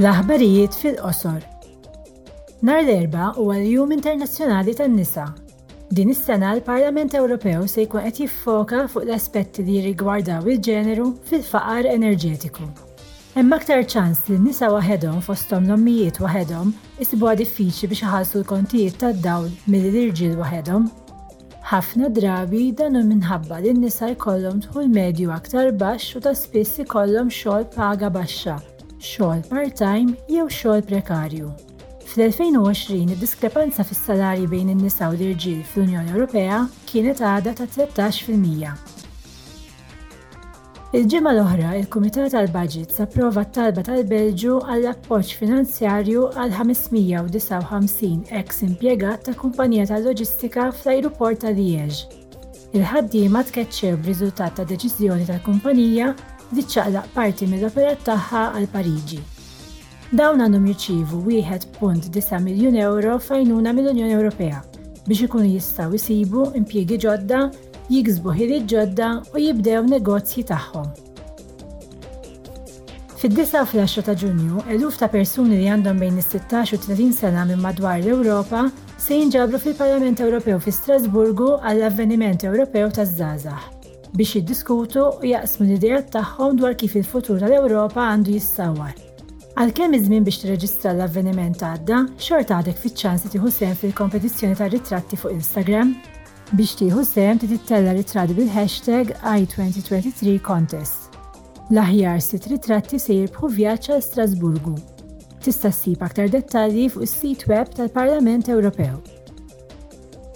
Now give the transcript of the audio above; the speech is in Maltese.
L-aħbarijiet fil-qosor Nhar l-Erbgħa huwa l-Jum Internazzjonali tan-Nisa. Din is-sena l-Parlament Ewropew se jkun qed jiffoka fuq l-aspetti li jirrigwardaw il-ġeneru fil-faqar enerġetiku. Hemm aktar ċans li nisa waħedhom fosthom l-ommijiet waħedhom isibuha diffiċli biex iħallsu l-kontijiet tad-dawl milli l-irġiel waħedhom. Ħafna drabi dan hu minħabba li n-nisa jkollhom dħul medju aktar baxx u ta' spiss ikollhom xogħol b'paga baxxa, xogħol part-time jew xogħol prekarju. Fl-2020 id-diskrepanza fis-salarji bejn in-nisa u l-irġiel fl-Unjoni Ewropea kienet għadha ta' 13 fil-mija. Il-ġimgħa l-oħra, il-Kumitat għall-Baġits approva t-talba tal-Belġju għall-appoġġ finanzjarju għal 559 eks impjegat ta' kumpanija tal-loġistika fl-ajruport ta' Liège. Il-ħaddiema tkeċċew b'riżultat ta' deċiżjoni tal-kumpanija li ċċaqlaq parti mill-operat tagħha għal Pariġi. Dawn għandhom jirċievu 1.9 miljun ewro f'għajnuna mill-Unjoni Ewropea biex ikunu jistgħu jsibu impjiegi ġodda, jiksbu ħiliet ġodda u jibdew negozji tagħhom. Fid-9 u fl-10 ta' Ġunju, eluf ta' persuni li għandhom bejn is-16 u t-30 sena minn madwar l-Ewropa se jinġabru fil-Parlament Ewropew fi Strasburgu għall-Avveniment Ewropew taż-Żgħażagħ. biex jiddiskutu u jaqsmu l-ideat tagħhom dwar kif il-futur tal-Ewropa għandu jissawwar. Għalkemm iż-żmien biex tirreġistra għall-avveniment għadda, xorta għadek fiċ-ċans li tieħu sehem fil-kompetizzjoni tar-ritratti fuq Instagram. Biex tieħu sehem trid ittella' ritratt bil-hashtag i2023contest. L-aħjar sitt ritratti se jirbħu vjaġġ għal Strasburgu. Tista' ssib aktar dettalji fuq is-sit web tal-Parlament Ewropew.